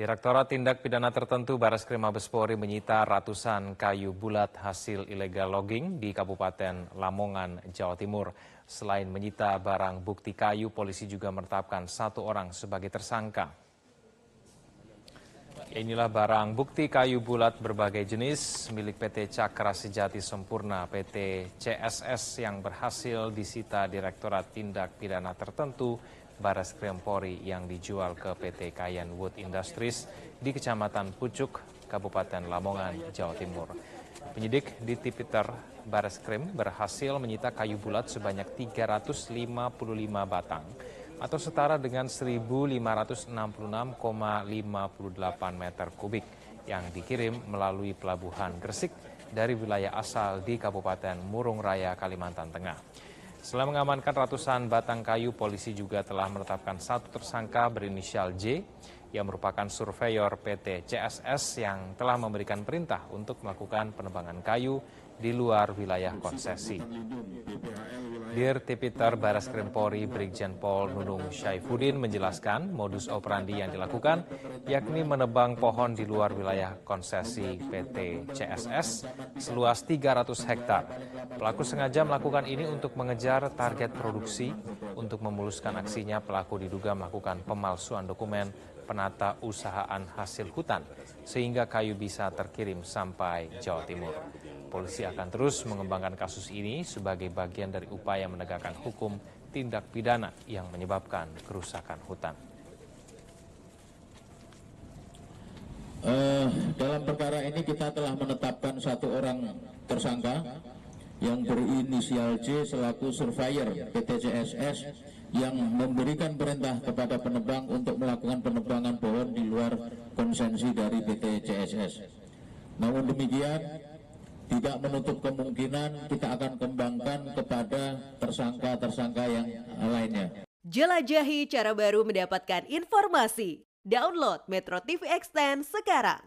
Direktorat Tindak Pidana Tertentu Baris Krim Mabespori menyita ratusan kayu bulat hasil illegal logging di Kabupaten Lamongan, Jawa Timur. Selain menyita barang bukti kayu, polisi juga menetapkan satu orang sebagai tersangka. Inilah barang bukti kayu bulat berbagai jenis milik PT Cakra Sejati Sempurna PT CSS yang berhasil disita Direktorat Tindak Pidana Tertentu Baras Krimpori yang dijual ke PT Kayan Wood Industries di Kecamatan Pucuk, Kabupaten Lamongan, Jawa Timur. Penyidik di Tipiter Baras Krim berhasil menyita kayu bulat sebanyak 355 batang atau setara dengan 1.566,58 meter kubik yang dikirim melalui pelabuhan Gresik dari wilayah asal di Kabupaten Murung Raya, Kalimantan Tengah. Setelah mengamankan ratusan batang kayu, polisi juga telah menetapkan satu tersangka berinisial J yang merupakan surveyor PT CSS yang telah memberikan perintah untuk melakukan penebangan kayu di luar wilayah konsesi. Dir Tipiter Baras Krimpori Brigjen Pol Nunung Syaifuddin menjelaskan modus operandi yang dilakukan yakni menebang pohon di luar wilayah konsesi PT CSS seluas 300 hektar. Pelaku sengaja melakukan ini untuk mengejar target produksi. Untuk memuluskan aksinya, pelaku diduga melakukan pemalsuan dokumen penata usahaan hasil hutan sehingga kayu bisa terkirim sampai Jawa Timur. Polisi akan terus mengembangkan kasus ini sebagai bagian dari upaya menegakkan hukum tindak pidana yang menyebabkan kerusakan hutan. Uh, dalam perkara ini kita telah menetapkan satu orang tersangka yang berinisial J selaku surveyor PT CSS yang memberikan perintah kepada penebang untuk melakukan penebangan pohon di luar konsensi dari PT CSS. Namun demikian, tidak menutup kemungkinan kita akan kembangkan kepada tersangka-tersangka yang lainnya. Jelajahi cara baru mendapatkan informasi. Download Metro TV Extend sekarang.